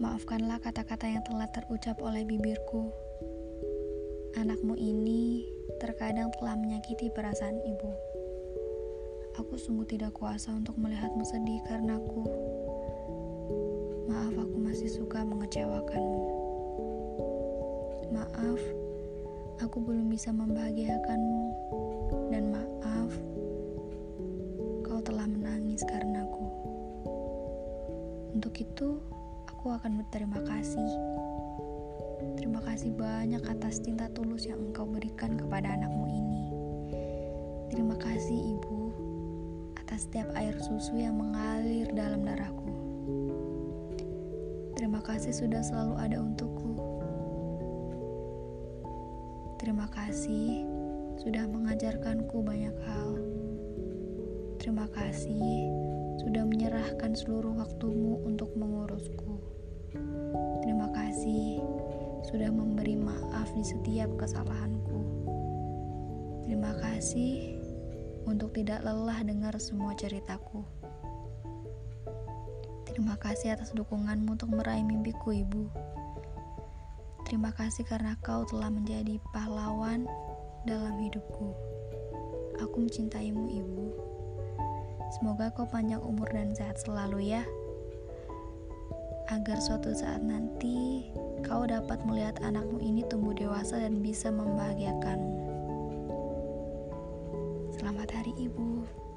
Maafkanlah kata-kata yang telah terucap oleh bibirku. Anakmu ini terkadang telah menyakiti perasaan ibu. Aku sungguh tidak kuasa untuk melihatmu sedih karena aku. Maaf, aku masih suka mengecewakanmu. Maaf, aku belum bisa membahagiakanmu. Dan maaf, Untuk itu, aku akan berterima kasih. Terima kasih banyak atas cinta tulus yang engkau berikan kepada anakmu ini. Terima kasih ibu atas setiap air susu yang mengalir dalam darahku. Terima kasih sudah selalu ada untukku. Terima kasih sudah mengajarkanku banyak hal. Terima kasih sudah menyerahkan seluruh waktumu untuk mengurusku. Terima kasih sudah memberi maaf di setiap kesalahanku. Terima kasih untuk tidak lelah dengar semua ceritaku. Terima kasih atas dukunganmu untuk meraih mimpiku, Ibu. Terima kasih karena kau telah menjadi pahlawan dalam hidupku. Aku mencintaimu, Ibu. Semoga kau panjang umur dan sehat selalu ya. Agar suatu saat nanti kau dapat melihat anakmu ini tumbuh dewasa dan bisa membahagiakanmu. Selamat hari Ibu.